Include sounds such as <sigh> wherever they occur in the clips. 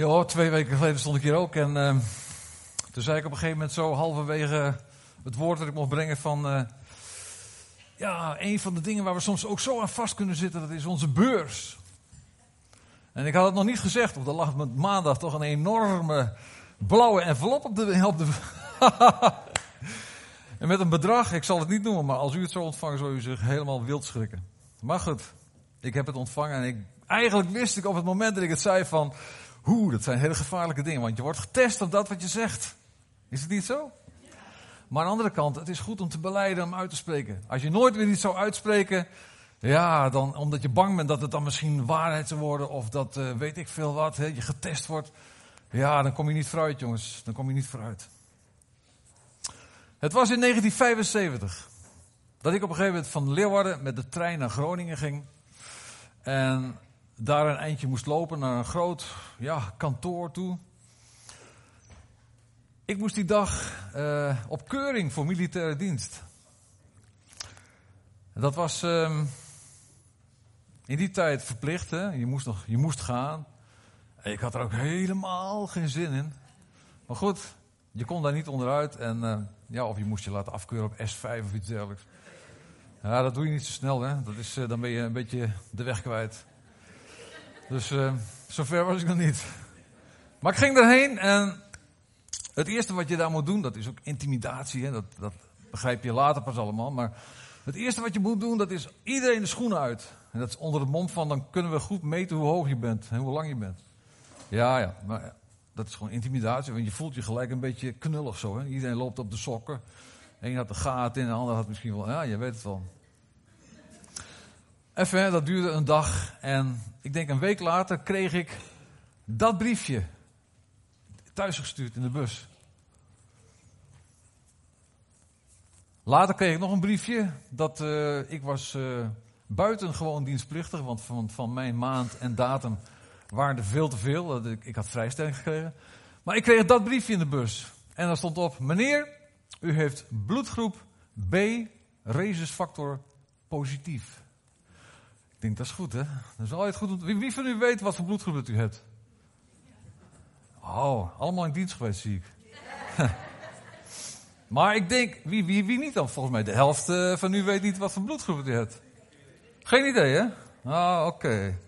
Ja, twee weken geleden stond ik hier ook en uh, toen zei ik op een gegeven moment zo halverwege het woord dat ik mocht brengen van... Uh, ja, een van de dingen waar we soms ook zo aan vast kunnen zitten, dat is onze beurs. En ik had het nog niet gezegd, want er lag maandag toch een enorme blauwe envelop op de... Op de <laughs> en met een bedrag, ik zal het niet noemen, maar als u het zo ontvangt, zou u zich helemaal wild schrikken. Maar goed, ik heb het ontvangen en ik, eigenlijk wist ik op het moment dat ik het zei van... Hoe, dat zijn hele gevaarlijke dingen, want je wordt getest op dat wat je zegt. Is het niet zo? Maar aan de andere kant, het is goed om te beleiden, om uit te spreken. Als je nooit weer iets zou uitspreken, ja, dan, omdat je bang bent dat het dan misschien waarheid zou worden, of dat uh, weet ik veel wat, je getest wordt. Ja, dan kom je niet vooruit, jongens. Dan kom je niet vooruit. Het was in 1975 dat ik op een gegeven moment van Leeuwarden met de trein naar Groningen ging. En daar een eindje moest lopen naar een groot ja, kantoor toe. Ik moest die dag uh, op keuring voor militaire dienst. Dat was um, in die tijd verplicht, hè? Je, moest nog, je moest gaan. Ik had er ook helemaal geen zin in. Maar goed, je kon daar niet onderuit. En uh, ja, of je moest je laten afkeuren op S5 of iets dergelijks. Ja, dat doe je niet zo snel, hè? Dat is, uh, dan ben je een beetje de weg kwijt. Dus uh, zover was ik nog niet. Maar ik ging erheen en het eerste wat je daar moet doen, dat is ook intimidatie. Hè? Dat, dat begrijp je later pas allemaal. Maar het eerste wat je moet doen, dat is iedereen de schoenen uit. En dat is onder het mom van, dan kunnen we goed meten hoe hoog je bent en hoe lang je bent. Ja, ja, maar dat is gewoon intimidatie. Want je voelt je gelijk een beetje knullig zo. Hè? Iedereen loopt op de sokken. Eén had de gaten in, de ander had misschien wel, ja, je weet het wel. Even, dat duurde een dag. En ik denk een week later kreeg ik dat briefje thuisgestuurd in de bus. Later kreeg ik nog een briefje dat uh, ik was uh, buitengewoon dienstplichtig, want van, van mijn maand en datum waren er veel te veel. Ik, had vrijstelling gekregen. Maar ik kreeg dat briefje in de bus. En daar stond op, meneer, u heeft bloedgroep B, rhesusfactor positief. Ik denk, dat is goed, hè? Dat is altijd goed. Wie, van u weet wat voor bloedgroep dat u hebt? Oh, allemaal in dienst geweest, zie ik. <laughs> maar ik denk, wie, wie, wie niet dan? Volgens mij de helft uh, van u weet niet wat voor bloedgroep u hebt. Geen idee, hè? Ah, oké.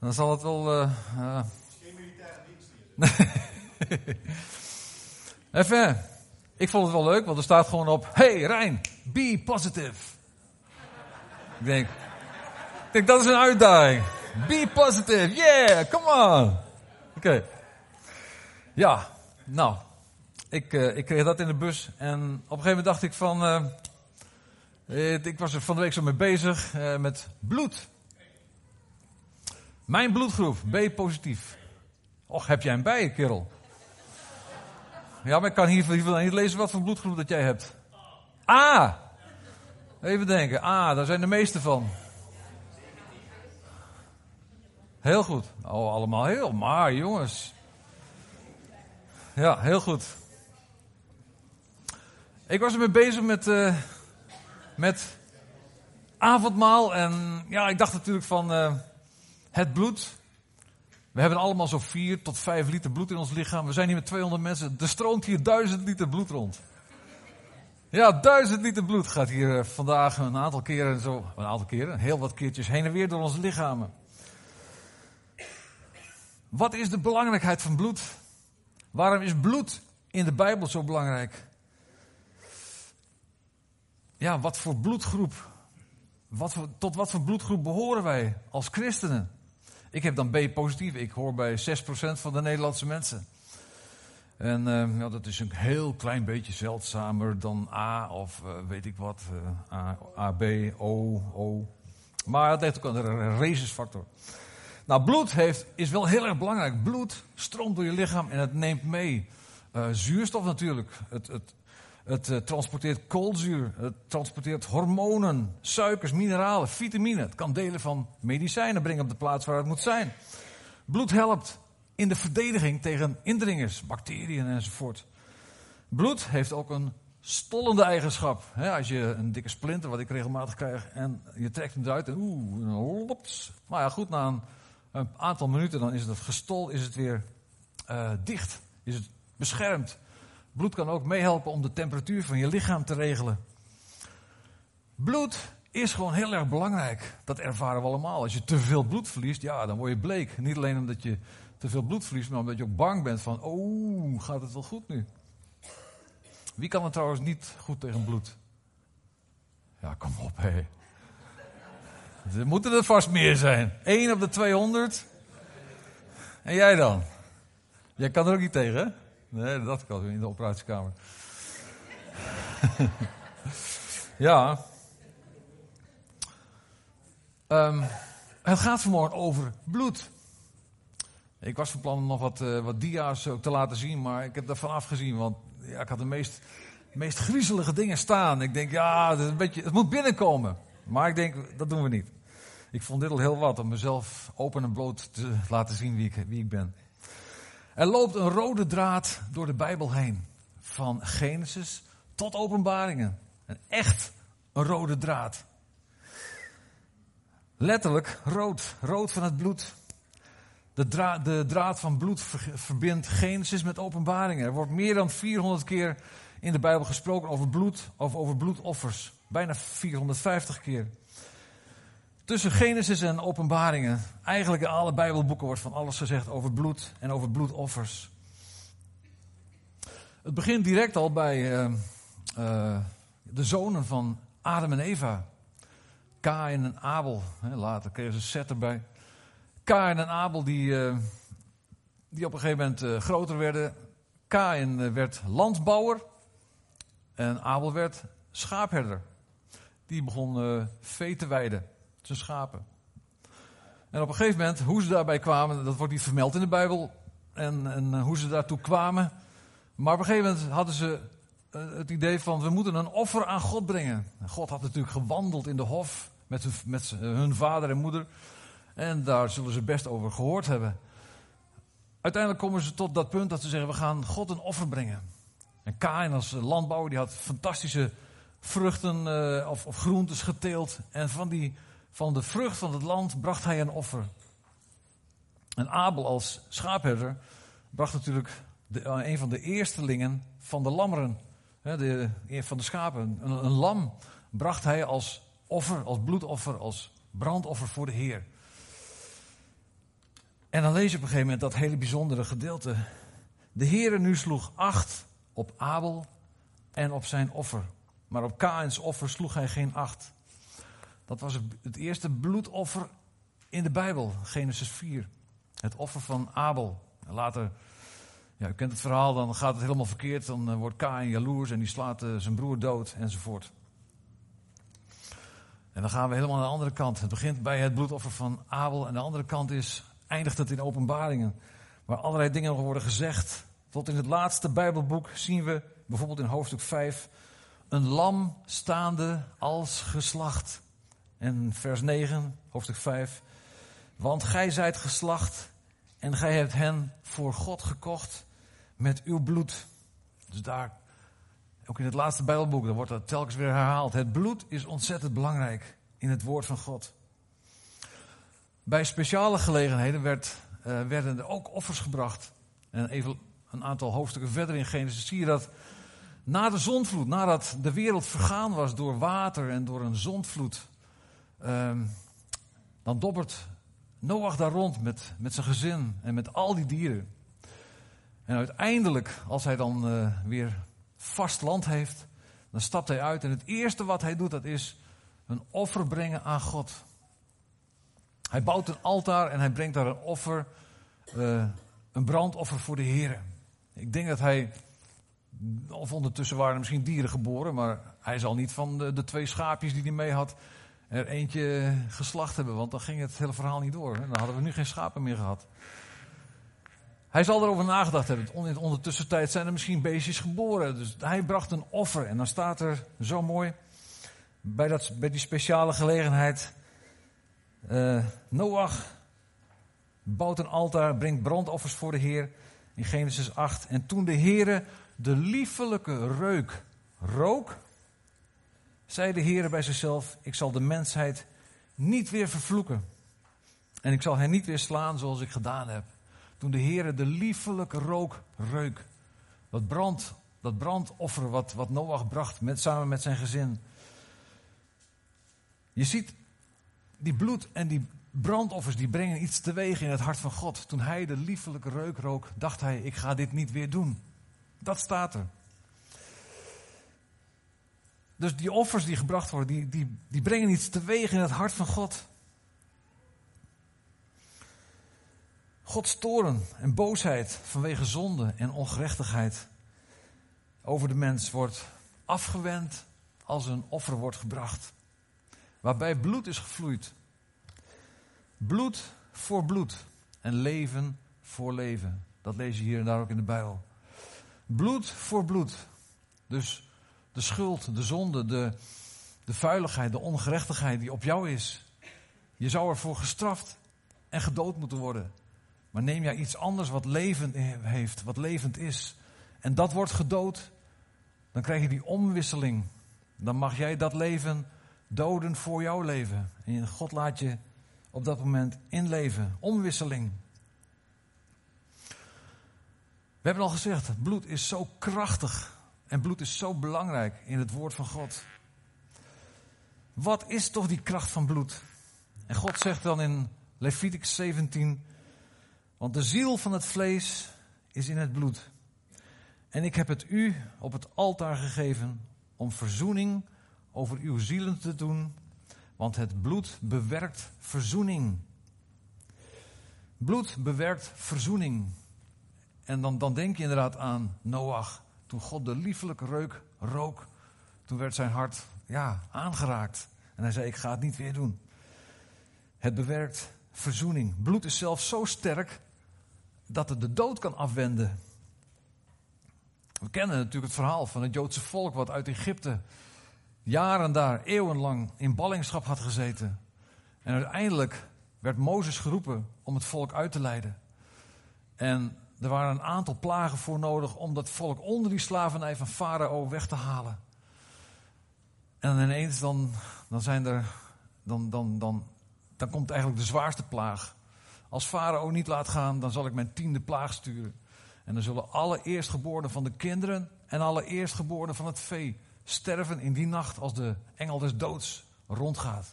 Dan zal het wel... Uh, uh... Geen militaire dienst Even, ik vond het wel leuk, want er staat gewoon op... Hey Rijn, be positive. Ik denk, dat is een uitdaging. Be positive, yeah, come on. Oké. Ja, nou, ik, uh, ik kreeg dat in de bus en op een gegeven moment dacht ik van, uh, ik was er van de week zo mee bezig uh, met bloed. Mijn bloedgroep, B positief. Och, heb jij een bij, kerel? Ja, maar ik kan hier, niet lezen wat voor bloedgroep dat jij hebt. A. Even denken. A, daar zijn de meeste van. Heel goed. Oh, allemaal heel maar, jongens. Ja, heel goed. Ik was ermee bezig met, uh, met avondmaal. En ja, ik dacht natuurlijk van uh, het bloed. We hebben allemaal zo 4 tot 5 liter bloed in ons lichaam. We zijn hier met 200 mensen. Er stroomt hier 1000 liter bloed rond. Ja, 1000 liter bloed gaat hier uh, vandaag een aantal keren zo. Een aantal keren, heel wat keertjes heen en weer door onze lichamen. Wat is de belangrijkheid van bloed? Waarom is bloed in de Bijbel zo belangrijk? Ja, wat voor bloedgroep? Wat tot wat voor bloedgroep behoren wij als christenen? Ik heb dan B positief. Ik hoor bij 6% van de Nederlandse mensen. En uh, ja, dat is een heel klein beetje zeldzamer dan A of uh, weet ik wat. Uh, A, A, B, O, O. Maar dat heeft ook een racesfactor. Nou, bloed heeft, is wel heel erg belangrijk. Bloed stroomt door je lichaam en het neemt mee uh, zuurstof natuurlijk. Het, het, het uh, transporteert koolzuur, het transporteert hormonen, suikers, mineralen, vitamine. Het kan delen van medicijnen brengen op de plaats waar het moet zijn. Bloed helpt in de verdediging tegen indringers, bacteriën enzovoort. Bloed heeft ook een stollende eigenschap. als je een dikke splinter, wat ik regelmatig krijg, en je trekt hem eruit en oeh, lops. Maar ja, goed, na een een aantal minuten, dan is het gestol is het weer uh, dicht. Is het beschermd. Bloed kan ook meehelpen om de temperatuur van je lichaam te regelen. Bloed is gewoon heel erg belangrijk. Dat ervaren we allemaal. Als je te veel bloed verliest, ja, dan word je bleek. Niet alleen omdat je te veel bloed verliest, maar omdat je ook bang bent van, oh, gaat het wel goed nu? Wie kan er trouwens niet goed tegen bloed? Ja, kom op, hé. Er moeten er vast meer zijn. 1 op de 200. En jij dan? Jij kan er ook niet tegen, hè? Nee, dat kan in de operatiekamer. <laughs> ja. Um, het gaat vanmorgen over bloed. Ik was van plan om nog wat, uh, wat dia's te laten zien, maar ik heb daarvan afgezien, want ja, ik had de meest, meest griezelige dingen staan. Ik denk, ja, het, een beetje, het moet binnenkomen. Maar ik denk, dat doen we niet. Ik vond dit al heel wat om mezelf open en bloot te laten zien wie ik, wie ik ben. Er loopt een rode draad door de Bijbel heen. Van Genesis tot openbaringen. Een echt een rode draad. Letterlijk rood. Rood van het bloed. De, draad, de draad van bloed verbindt Genesis met openbaringen. Er wordt meer dan 400 keer in de Bijbel gesproken over bloed of over bloedoffers. Bijna 450 keer. Tussen Genesis en Openbaringen, eigenlijk in alle Bijbelboeken wordt van alles gezegd over bloed en over bloedoffers. Het begint direct al bij uh, uh, de zonen van Adam en Eva. Kain en Abel. Later kregen ze Seth erbij. Kain en Abel die, uh, die op een gegeven moment groter werden. Kain werd landbouwer en Abel werd schaapherder. Die begon vee te weiden zijn schapen. En op een gegeven moment, hoe ze daarbij kwamen, dat wordt niet vermeld in de Bijbel. En, en eh, hoe ze daartoe kwamen. Maar op een gegeven moment hadden ze eh, het idee van, we moeten een offer aan God brengen. God had natuurlijk gewandeld in de hof met hun, met vader en moeder. En daar zullen ze best over gehoord hebben. Uiteindelijk komen ze tot dat punt dat ze zeggen, we gaan God een offer brengen. En Kain als landbouwer, die had fantastische vruchten uh, of, of groentes geteeld. En van die van de vrucht van het land bracht hij een offer. En Abel als schaapherder bracht natuurlijk eh, een van de eerstelingen van de lammeren, de, van de schapen. Een, een lam bracht hij als offer, als bloedoffer, als brandoffer voor de Heer. En dan lees je op een gegeven moment dat hele bijzondere gedeelte. De Heere nu sloeg acht op Abel en op zijn offer. Maar op Kains offer sloeg hij geen acht. Dat was het eerste bloedoffer in de Bijbel, Genesis 4. Het offer van Abel. Later, ja, u kent het verhaal, dan gaat het helemaal verkeerd. Dan eh, wordt Kain jaloers en die slaat uh, zijn broer dood enzovoort. En dan gaan we helemaal naar de andere kant. Het begint bij het bloedoffer van Abel. En de andere kant is, eindigt het in openbaringen. Waar allerlei dingen nog worden gezegd. Tot in het laatste Bijbelboek zien we, bijvoorbeeld in hoofdstuk 5, een lam staande als geslacht. En vers 9, hoofdstuk 5. Want gij zijt geslacht en gij hebt hen voor God gekocht met uw bloed. Dus daar, ook in het laatste Bijbelboek, daar wordt dat telkens weer herhaald. Het bloed is ontzettend belangrijk in het woord van God. Bij speciale gelegenheden werd, uh, werden er ook offers gebracht. En even een aantal hoofdstukken verder in Genesis zie je dat na de zondvloed, nadat de wereld vergaan was door water en door een zondvloed, um, dan dobbert Noach daar rond met, met zijn gezin en met al die dieren. En uiteindelijk, als hij dan uh, weer vast land heeft, dan stapt hij uit. En het eerste wat hij doet, dat is een offer brengen aan God. Hij bouwt een altaar en hij brengt daar een offer, uh, een brandoffer voor de Heer. Ik denk dat hij, of ondertussen waren er misschien dieren geboren, maar hij zal niet van de, de twee schaapjes die hij mee had, er eentje geslacht hebben, want dan ging het hele verhaal niet door. Dan hadden we nu geen schapen meer gehad. Hij zal erover nagedacht hebben. In zijn er misschien beestjes geboren. Dus hij bracht een offer. En dan staat er zo mooi bij, dat, bij die speciale gelegenheid. Uh, Noach bouwt een altaar, brengt brandoffers voor de Heer. In Genesis 8. En toen de Heere de liefelijke reuk rook zei de Heer bij zichzelf: Ik zal de mensheid niet weer vervloeken. En ik zal hen niet weer slaan zoals ik gedaan heb. Toen de Heere de liefelijke rook reuk. Dat, brand, dat brandoffer wat, wat Noach bracht met, samen met zijn gezin. Je ziet, die bloed en die brandoffers die brengen iets teweeg in het hart van God. Toen hij de liefelijke reuk rook, dacht hij, ik ga dit niet weer doen. Dat staat er. Dus die offers die gebracht worden, die, die, die brengen iets teweeg in het hart van God. Gods toren en boosheid vanwege zonde en ongerechtigheid over de mens wordt afgewend als een offer wordt gebracht. Waarbij bloed is gevloeid. Bloed voor bloed en leven voor leven. Dat lees je hier en daar ook in de Bijbel. Bloed voor bloed. Dus de schuld, de zonde, de, de vuiligheid, de ongerechtigheid die op jou is. Je zou ervoor gestraft en gedood moeten worden. Maar neem jij iets anders wat levend heeft, wat levend is, en dat wordt gedood, dan krijg je die omwisseling. Dan mag jij dat leven doden voor jouw leven. En God laat je op dat moment inleven. Omwisseling. We hebben al gezegd, bloed is zo krachtig en bloed is zo belangrijk in het woord van God. Wat is toch die kracht van bloed? En God zegt dan in Leviticus 17, want de ziel van het vlees is in het bloed. En ik heb het u op het altaar gegeven om verzoening over uw zielen te doen, want het bloed bewerkt verzoening. Bloed bewerkt verzoening. En dan, dan denk je inderdaad aan Noach. Toen God de liefelijke reuk rook, toen werd zijn hart ja, aangeraakt. En hij zei: Ik ga het niet weer doen. Het bewerkt verzoening. Bloed is zelfs zo sterk dat het de dood kan afwenden. We kennen natuurlijk het verhaal van het Joodse volk wat uit Egypte jaren daar, eeuwenlang in ballingschap had gezeten. En uiteindelijk werd Mozes geroepen om het volk uit te leiden. En er waren een aantal plagen voor nodig om dat volk onder die slavernij van Farao weg te halen. En ineens dan, dan zijn er, dan, dan, dan, dan komt eigenlijk de zwaarste plaag. Als Farao niet laat gaan, dan zal ik mijn tiende plaag sturen. En dan zullen alle eerstgeborenen van de kinderen en alle eerstgeborenen van het vee sterven in die nacht als de engel des doods rondgaat.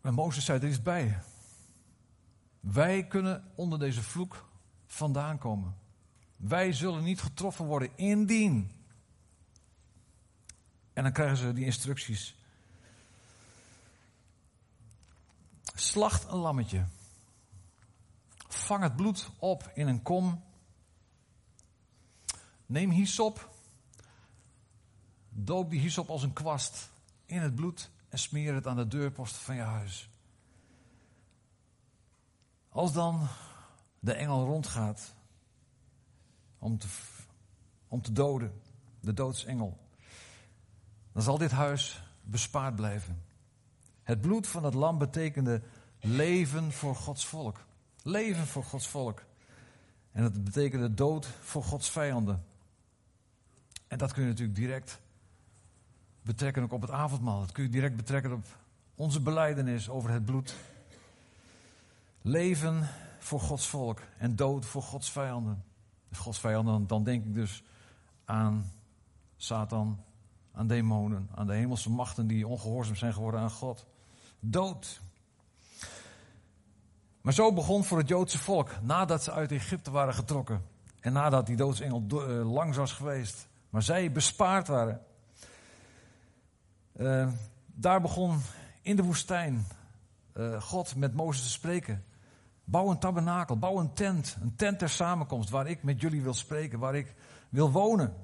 En Mozes zei er iets bij. Wij kunnen onder deze vloek vandaan komen. Wij zullen niet getroffen worden indien. En dan krijgen ze die instructies. Slacht een lammetje. Vang het bloed op in een kom. Neem hyssop. Doop die hyssop als een kwast in het bloed en smeer het aan de deurpost van je huis. Als dan de engel rondgaat om te, om te doden, de doodsengel, dan zal dit huis bespaard blijven. Het bloed van het lam betekende leven voor Gods volk. Leven voor Gods volk. En dat betekende dood voor Gods vijanden. En dat kun je natuurlijk direct betrekken ook op het avondmaal. Dat kun je direct betrekken op onze beleidenis over het bloed. Leven voor Gods volk en dood voor Gods vijanden. Gods vijanden, dan denk ik dus aan Satan, aan demonen, aan de hemelse machten die ongehoorzaam zijn geworden aan God. Dood. Maar zo begon voor het Joodse volk, nadat ze uit Egypte waren getrokken. En nadat die doodsengel eh, langs was geweest. Maar zij bespaard waren. Uh, daar begon in de woestijn uh, God met Mozes te spreken. Bouw een tabernakel, bouw een tent. Een tent ter samenkomst waar ik met jullie wil spreken, waar ik wil wonen.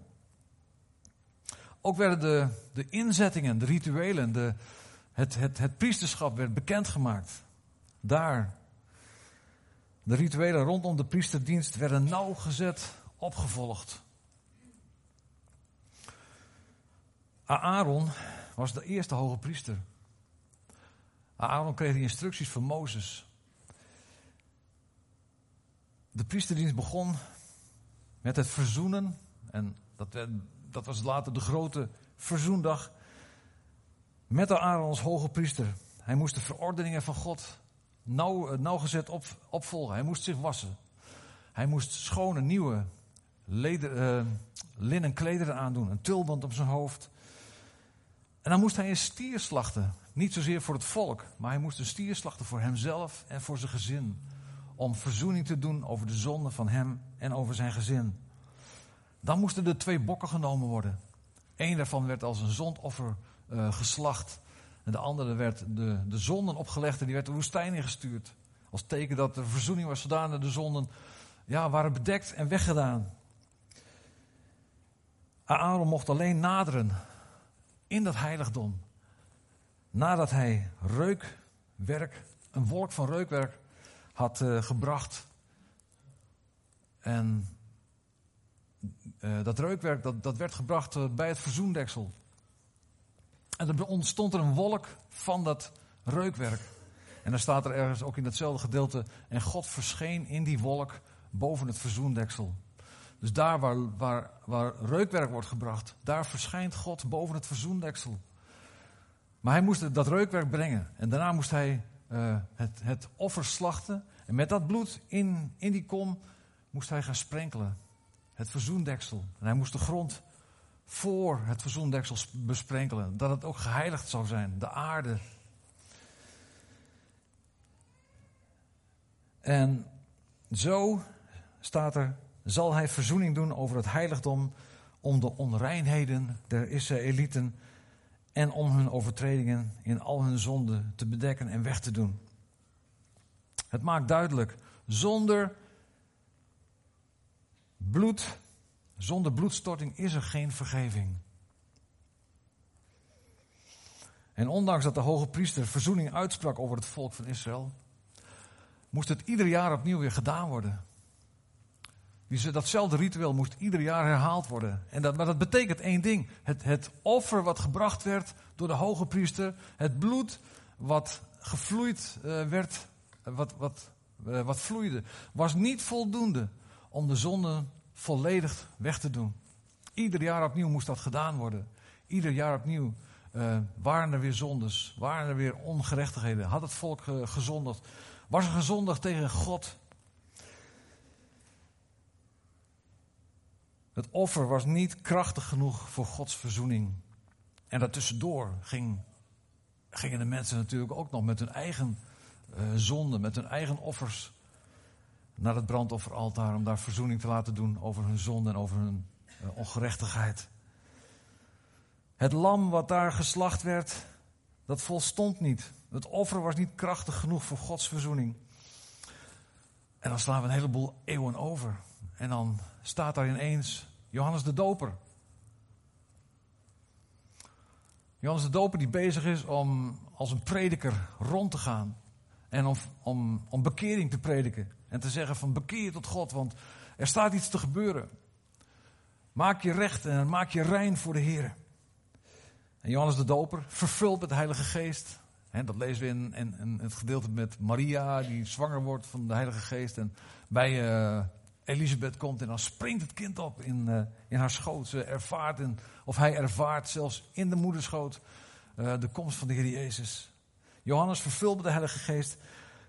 Ook werden de, de inzettingen, de rituelen, de, het, het, het priesterschap werd bekendgemaakt. Daar. De rituelen rondom de priesterdienst werden nauwgezet opgevolgd. Aaron was de eerste hoge priester. Aaron kreeg instructies van Mozes. De priesterdienst begon met het verzoenen. En dat, dat was later de grote verzoendag. Met Aaron als hoge priester. Hij moest de verordeningen van God nauw, eh, nauwgezet op, opvolgen. Hij moest zich wassen. Hij moest schone, nieuwe leder, uh, linnen klederen aandoen. Een tulband op zijn hoofd. En dan moest hij een stier slachten. Niet zozeer voor het volk, maar hij moest een stier slachten voor hemzelf en voor zijn gezin. Om verzoening te doen over de zonde van hem en over zijn gezin. Dan moesten er twee bokken genomen worden. Eén daarvan werd als een zondoffer uh, geslacht. En de andere werd de, de zonden opgelegd en die werd de woestijn ingestuurd. Als teken dat de verzoening was gedaan en de zonden ja, waren bedekt en weggedaan. Aaron mocht alleen naderen in dat heiligdom. Nadat hij reukwerk, een wolk van reukwerk had uh, gebracht. En uh, dat reukwerk dat, dat werd gebracht uh, bij het verzoendeksel. En er ontstond er een wolk van dat reukwerk. En dan staat er ergens ook in hetzelfde gedeelte. En God verscheen in die wolk boven het verzoendeksel. Dus daar waar, waar, waar reukwerk wordt gebracht, daar verschijnt God boven het verzoendeksel. Maar hij moest dat reukwerk brengen. En daarna moest hij uh, het, het. En met dat bloed in, in die kom moest hij gaan sprenkelen. Het verzoendeksel. En hij moest de grond voor het verzoendeksel besprenkelen. Dat het ook geheiligd zou zijn. De aarde. En zo staat er, zal hij verzoening doen over het heiligdom om de onreinheden der Israëlieten en om hun overtredingen in al hun zonden te bedekken en weg te doen. Het maakt duidelijk, zonder bloed, zonder bloedstorting is er geen vergeving. En ondanks dat de hoge priester verzoening uitsprak over het volk van Israël, moest het ieder jaar opnieuw weer gedaan worden. Die, datzelfde ritueel moest ieder jaar herhaald worden. En dat, maar dat betekent één ding. Het, het offer wat gebracht werd door de hoge priester, het bloed wat gevloeid uh, werd, wat, wat, uh, wat vloeide, was niet voldoende om de zonde volledig weg te doen. Ieder jaar opnieuw moest dat gedaan worden. Ieder jaar opnieuw waren er weer zondes, waren er weer ongerechtigheden, had het volk gezondigd, was er gezondigd tegen God. Het offer was niet krachtig genoeg voor Gods verzoening. En daartussendoor ging, gingen de mensen natuurlijk ook nog met hun eigen uh, zonde, met hun eigen offers naar het brandofferaltaar om daar verzoening te laten doen over hun zonde en over hun uh, ongerechtigheid. Het lam wat daar geslacht werd, dat volstond niet. Het offer was niet krachtig genoeg voor Gods verzoening. En dan slaan we een heleboel eeuwen over. En dan staat daar ineens Johannes de Doper. Johannes de Doper die bezig is om als een prediker rond te gaan. En om, om, om bekering te prediken. En te zeggen van bekeer tot God, want er staat iets te gebeuren. Maak je recht en maak je rein voor de Heer. En Johannes de Doper, vervuld met de Heilige Geest. Hè, dat lezen we in, in, in, het gedeelte met Maria, die zwanger wordt van de Heilige Geest. En bij uh, Elisabeth komt en dan springt het kind op in, uh, in haar schoot. Ze ervaart, en, of hij ervaart zelfs in de moederschoot uh, de komst van de Heer Jezus. Johannes, vervuld met de Heilige Geest,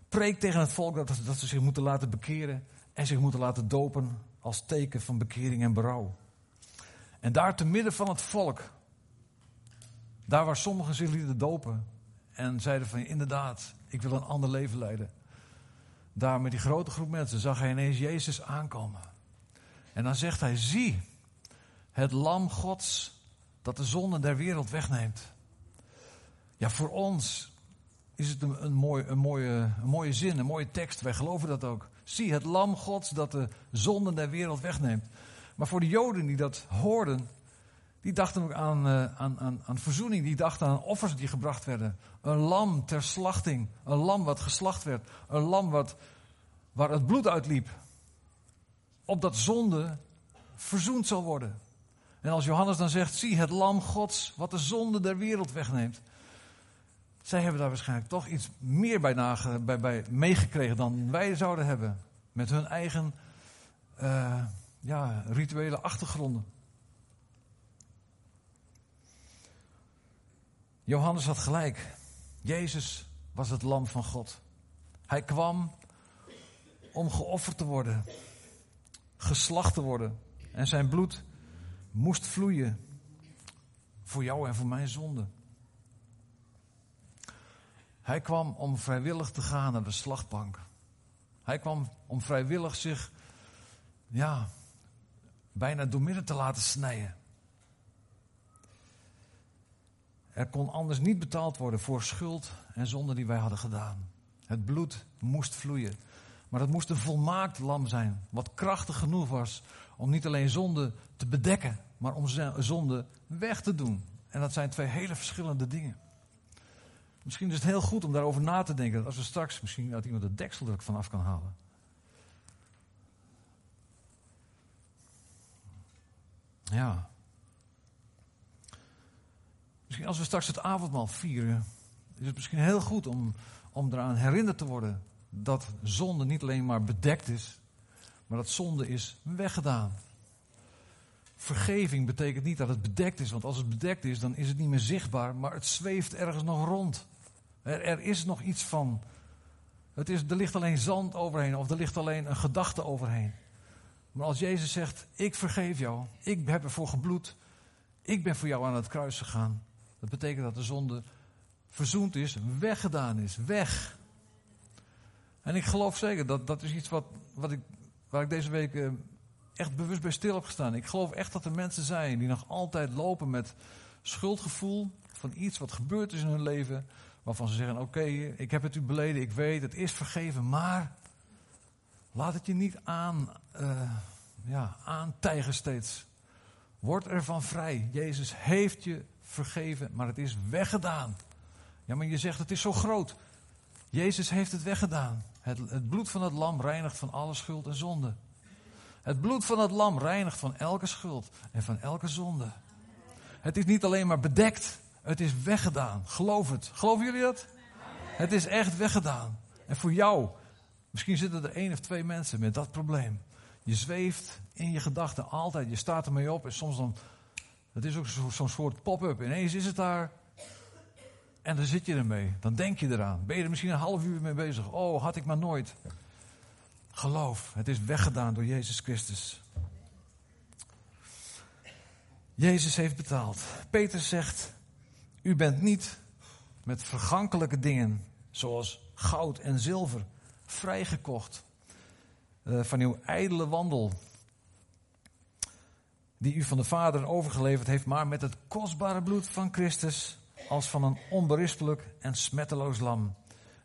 preekt tegen het volk dat, dat ze zich moeten laten bekeren en zich moeten laten dopen als teken van bekering en berouw. En daar te midden van het volk, daar waar sommigen zich lieten dopen en zeiden van inderdaad, ik wil een ander leven leiden daar met die grote groep mensen zag hij ineens Jezus aankomen. En dan zegt hij: Zie, het Lam Gods dat de zonde der wereld wegneemt. Ja, voor ons is het een, mooi, een, mooie, een mooie zin, een mooie tekst. Wij geloven dat ook. Zie, het Lam Gods dat de zonde der wereld wegneemt. Maar voor de Joden die dat hoorden, die dachten ook aan, uh, aan, aan, aan verzoening. Die dachten aan offers die gebracht werden. Een lam ter slachting. Een lam wat geslacht werd. Een lam wat, waar het bloed uitliep. Opdat zonde verzoend zal worden. En als Johannes dan zegt, zie het lam gods wat de zonde der wereld wegneemt. Zij hebben daar waarschijnlijk toch iets meer bij, nage, bij, bij meegekregen dan wij zouden hebben. Met hun eigen uh, ja, rituele achtergronden. Johannes had gelijk. Jezus was het lam van God. Hij kwam om geofferd te worden, geslacht te worden. En zijn bloed moest vloeien voor jou en voor mijn zonde. Hij kwam om vrijwillig te gaan naar de slachtbank. Hij kwam om vrijwillig zich, ja, bijna doormidden te laten snijden. Er kon anders niet betaald worden voor schuld en zonde die wij hadden gedaan. Het bloed moest vloeien. Maar het moest een volmaakt lam zijn, wat krachtig genoeg was om niet alleen zonde te bedekken, maar om zonde weg te doen. En dat zijn twee hele verschillende dingen. Misschien is het heel goed om daarover na te denken. Als we straks misschien dat iemand de deksel er vanaf kan halen. Ja. Misschien als we straks het avondmaal vieren, is het misschien heel goed om, om eraan herinnerd te worden dat zonde niet alleen maar bedekt is, maar dat zonde is weggedaan. Vergeving betekent niet dat het bedekt is, want als het bedekt is, dan is het niet meer zichtbaar, maar het zweeft ergens nog rond. Er, er is nog iets van. Het is, er ligt alleen zand overheen of er ligt alleen een gedachte overheen. Maar als Jezus zegt: Ik vergeef jou, ik heb ervoor gebloed, ik ben voor jou aan het kruis gegaan. Dat betekent dat de zonde verzoend is, weggedaan is, weg. En ik geloof zeker dat dat is iets wat, wat ik, waar ik deze week eh, echt bewust bij stil heb gestaan. Ik geloof echt dat er mensen zijn die nog altijd lopen met schuldgevoel van iets wat gebeurd is in hun leven. Waarvan ze zeggen: Oké, ik heb het u beleden, ik weet, het is vergeven, maar laat het je niet aan, uh, ja, aantijgen steeds. Word ervan vrij. Jezus heeft je vergeven, maar het is weggedaan. Ja, maar je zegt het is zo groot. Jezus heeft het weggedaan. Het, het bloed van het lam reinigt van alle schuld en zonde. Het bloed van het lam reinigt van elke schuld en van elke zonde. Het is niet alleen maar bedekt, het is weggedaan. Geloof het. Geloven jullie dat? Het is echt weggedaan. En voor jou, misschien zitten er één of twee mensen met dat probleem. Je zweeft in je gedachten altijd, je staat ermee op en soms dan, het is ook zo'n soort pop-up. Ineens is het daar en dan zit je ermee. Dan denk je eraan. Ben je er misschien een half uur mee bezig. Oh, had ik maar nooit. Geloof, het is weggedaan door Jezus Christus. Jezus heeft betaald. Peter zegt, u bent niet met vergankelijke dingen, zoals goud en zilver, vrijgekocht uh, van uw ijdele wandel, die u van de Vader overgeleverd heeft, maar met het kostbare bloed van Christus, als van een onberispelijk en smetteloos lam.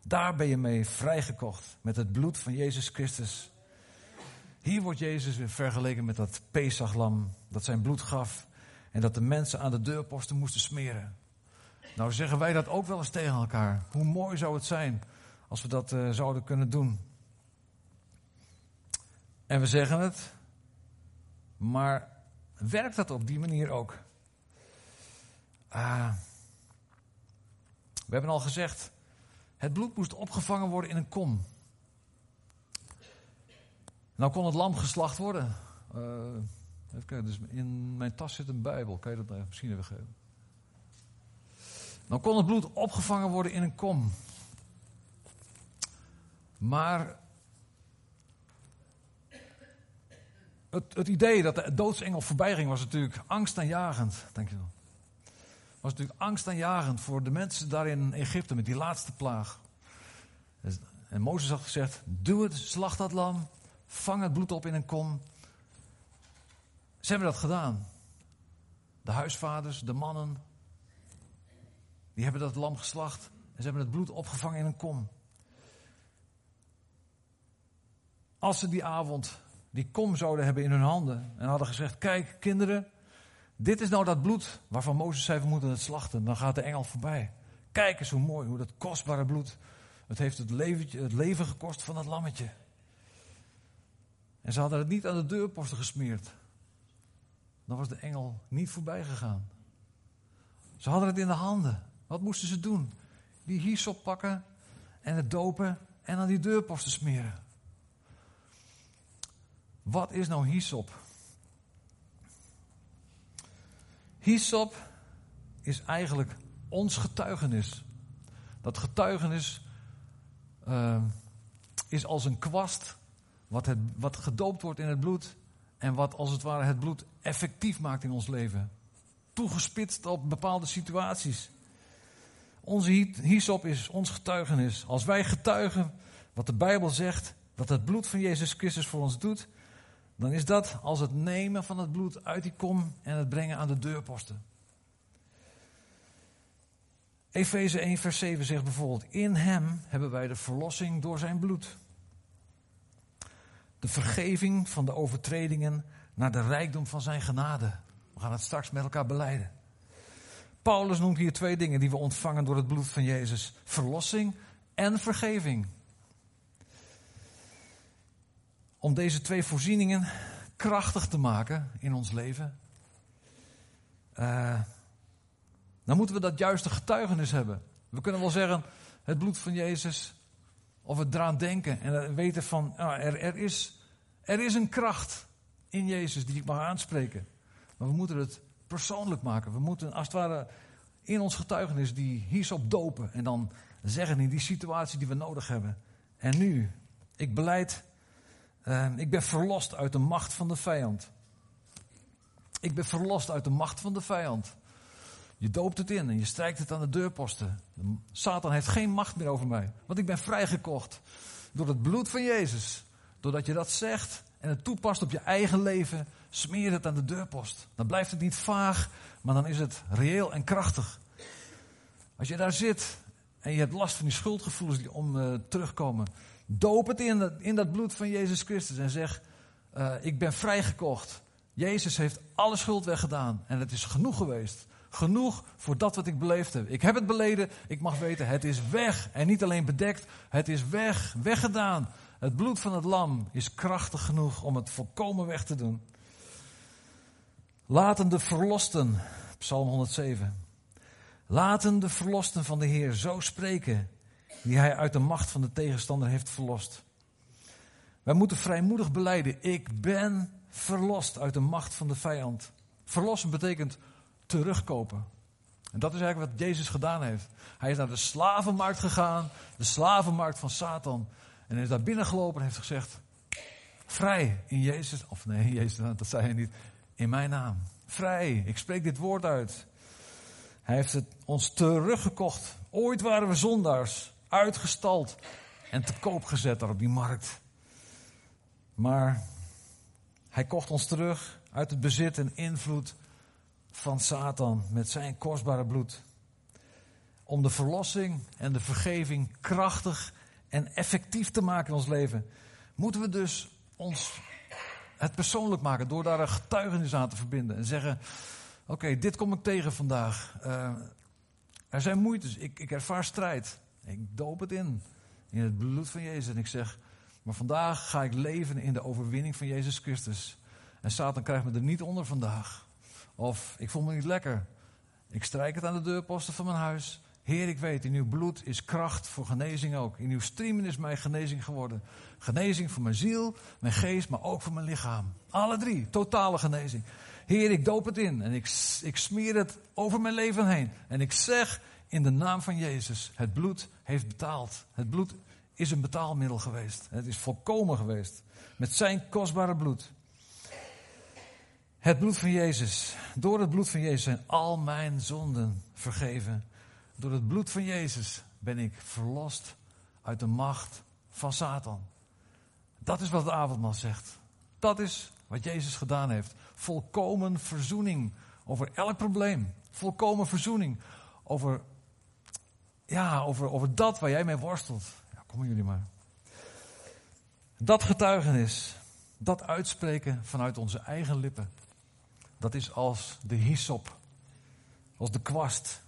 Daar ben je mee vrijgekocht met het bloed van Jezus Christus. Hier wordt Jezus weer vergeleken met dat Pesachlam dat zijn bloed gaf en dat de mensen aan de deurposten moesten smeren. Nou zeggen wij dat ook wel eens tegen elkaar. Hoe mooi zou het zijn als we dat uh, zouden kunnen doen. En we zeggen het, maar werkt dat op die manier ook? Ah, we hebben al gezegd, het bloed moest opgevangen worden in een kom. Nou kon het lam geslacht worden. Uh, even kijken, dus in mijn tas zit een Bijbel. Kan je dat misschien even geven? Dan kon het bloed opgevangen worden in een kom. Maar het, het idee dat de doodsengel voorbij ging was natuurlijk angstaanjagend. Denk je wel. Was natuurlijk angstaanjagend voor de mensen daar in Egypte met die laatste plaag. Dus, en Mozes had gezegd: Doe het, slacht dat lam, vang het bloed op in een kom. Ze hebben dat gedaan. De huisvaders, de mannen, die hebben dat lam geslacht en ze hebben het bloed opgevangen in een kom. Als ze die avond die kom zouden hebben in hun handen en hadden gezegd: Kijk, kinderen, dit is nou dat bloed waarvan Mozes zei: We moeten het slachten. Dan gaat de engel voorbij. Kijk eens hoe mooi, hoe dat kostbare bloed. Het heeft het, leventje, het leven gekost van dat lammetje. En ze hadden het niet aan de deurposten gesmeerd. Dan was de engel niet voorbij gegaan. Ze hadden het in de handen. Wat moesten ze doen? Die hyssop pakken en het dopen en aan die deurposten smeren. Wat is nou hyssop? Hyssop is eigenlijk ons getuigenis. Dat getuigenis uh, is als een kwast wat, het, wat gedoopt wordt in het bloed en wat als het ware het bloed effectief maakt in ons leven. Toegespitst op bepaalde situaties. Onze hyssop is ons getuigenis. Als wij getuigen wat de Bijbel zegt, wat het bloed van Jezus Christus voor ons doet, dan is dat als het nemen van het bloed uit die kom en het brengen aan de deurposten. Efeze 1, vers 7 zegt bijvoorbeeld: In hem hebben wij de verlossing door zijn bloed. De vergeving van de overtredingen naar de rijkdom van zijn genade. We gaan het straks met elkaar beleiden. Paulus noemt hier twee dingen die we ontvangen door het bloed van Jezus: verlossing en vergeving. Om deze twee voorzieningen krachtig te maken in ons leven, uh, dan moeten we dat juiste getuigenis hebben. We kunnen wel zeggen, het bloed van Jezus, of het eraan denken en weten van, ah, er, er, is, er is een kracht in Jezus die ik mag aanspreken. Maar we moeten het persoonlijk maken. We moeten als het ware in ons getuigenis die hierop dopen en dan zeggen in die situatie die we nodig hebben. En nu, ik beleid, uh, ik ben verlost uit de macht van de vijand. Ik ben verlost uit de macht van de vijand. Je doopt het in en je strijkt het aan de deurposten. Satan heeft geen macht meer over mij, want ik ben vrijgekocht door het bloed van Jezus. Doordat je dat zegt en het toepast op je eigen leven, smeer het aan de deurpost. Dan blijft het niet vaag, maar dan is het reëel en krachtig. Als je daar zit en je hebt last van die schuldgevoelens die om uh, terugkomen, doop het in dat, in dat bloed van Jezus Christus en zeg: uh, Ik ben vrijgekocht. Jezus heeft alle schuld weggedaan en het is genoeg geweest. Genoeg voor dat wat ik beleefd heb. Ik heb het beleden, ik mag weten, het is weg. En niet alleen bedekt, het is weg, weggedaan. Het bloed van het lam is krachtig genoeg om het volkomen weg te doen. Laten de verlosten, Psalm 107. Laten de verlosten van de Heer zo spreken, die hij uit de macht van de tegenstander heeft verlost. Wij moeten vrijmoedig beleiden, ik ben verlost uit de macht van de vijand. Verlossen betekent terugkopen. En dat is eigenlijk wat Jezus gedaan heeft. Hij is naar de slavenmarkt gegaan, de slavenmarkt van Satan. En is daar binnengelopen en heeft gezegd: Vrij in Jezus. Of nee, <laughs> Jezus, dat zei hij niet. In mijn naam. Vrij. Ik spreek dit woord uit. Hij heeft het ons teruggekocht. Ooit waren we zondaars, uitgestald en te koop gezet daar op die markt. Maar hij kocht ons terug uit het bezit en invloed van Satan met zijn kostbare bloed. Om de verlossing en de vergeving krachtig en effectief te maken in ons leven, moeten we dus ons het persoonlijk maken door daar een getuigenis aan te verbinden en zeggen: Oké, dit kom ik tegen vandaag. Uh, er zijn moeites, ik, ik ervaar strijd. Ik doop het in, in het bloed van Jezus. En ik zeg: Maar vandaag ga ik leven in de overwinning van Jezus Christus. En Satan krijgt me er niet onder vandaag. Of ik voel me niet lekker. Ik strijk het aan de deurposten van mijn huis. Heer, ik weet, in uw bloed is kracht voor genezing ook. In uw striemen is mijn genezing geworden. Genezing voor mijn ziel, mijn geest, maar ook voor mijn lichaam. Alle drie, totale genezing. Heer, ik doop het in en ik, ik smeer het over mijn leven heen. En ik zeg in de naam van Jezus, het bloed heeft betaald. Het bloed is een betaalmiddel geweest. Het is volkomen geweest. Met zijn kostbare bloed. Het bloed van Jezus. Door het bloed van Jezus zijn al mijn zonden vergeven. Door het bloed van Jezus ben ik verlost uit de macht van Satan. Dat is wat de avondmaal zegt. Dat is wat Jezus gedaan heeft. Volkomen verzoening over elk probleem. Volkomen verzoening over, ja, over, over dat waar jij mee worstelt. Ja, komen jullie maar. Dat getuigenis, dat uitspreken vanuit onze eigen lippen dat is als de hyssop, als de kwast.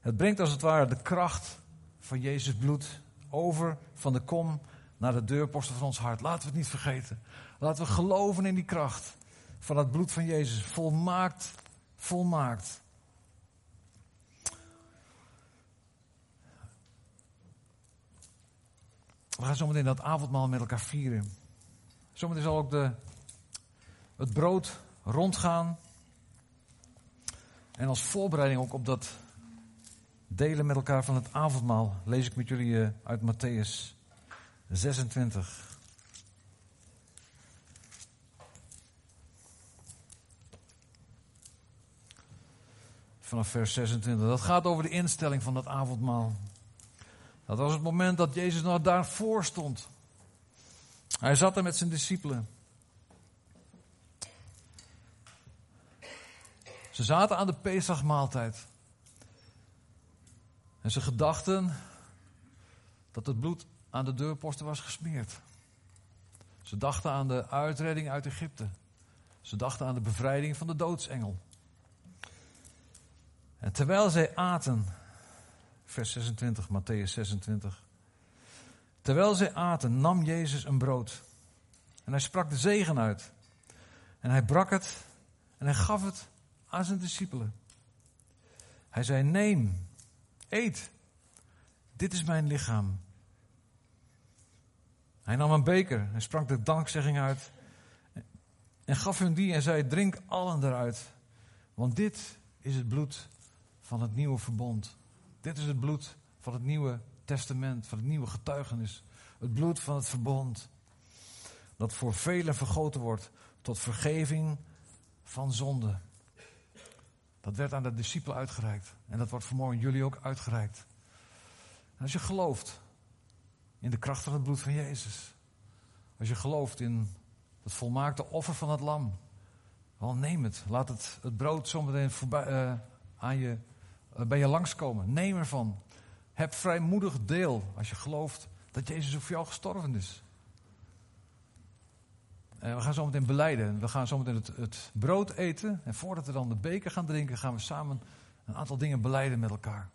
Het brengt als het ware de kracht van Jezus bloed over van de kom naar de deurposten van ons hart. Laten we het niet vergeten. Laten we geloven in die kracht van het bloed van Jezus. Volmaakt, volmaakt. We gaan zometeen dat avondmaal met elkaar vieren. Zometeen zal ook de, het brood rondgaan. En als voorbereiding ook op dat delen met elkaar van het avondmaal. Lees ik met jullie eh, uit Matthäus 26. Vanaf vers 26. Dat gaat over de instelling van dat avondmaal. Dat was het moment dat Jezus nog daarvoor stond. Hij zat er met zijn discipelen. Ze zaten aan de Pesachmaaltijd. En ze gedachten dat het bloed aan de deurposten was gesmeerd. Ze dachten aan de uitredding uit Egypte. Ze dachten aan de bevrijding van de doodsengel. En terwijl zij aten, vers 26, Matthäus 26. Terwijl zij aten, nam Jezus een brood. En hij sprak de zegen uit. En hij brak het en hij gaf het aan zijn discipelen. Hij zei: Neem, eet. Dit is mijn lichaam. Hij nam een beker en sprak de dankzegging uit. En gaf hun die en zei: Drink allen eruit. Want dit is het bloed van het nieuwe verbond. Dit is het bloed van het nieuwe testament, van het nieuwe getuigenis. Het bloed van het verbond. Dat voor velen vergoten wordt tot vergeving van zonde. Dat werd aan de discipelen uitgereikt. En dat wordt vanmorgen jullie ook uitgereikt. Als je gelooft in de kracht van het bloed van Jezus. Als je gelooft in het volmaakte offer van het lam. Wel, neem het. Laat het, het brood zometeen voorbij, uh, aan je, bij je langskomen. Neem ervan. Heb vrijmoedig deel als je gelooft dat Jezus voor jou gestorven is. En we gaan zo meteen beleiden. We gaan zo meteen het, het brood eten. En voordat we dan de beker gaan drinken, gaan we samen een aantal dingen beleiden met elkaar.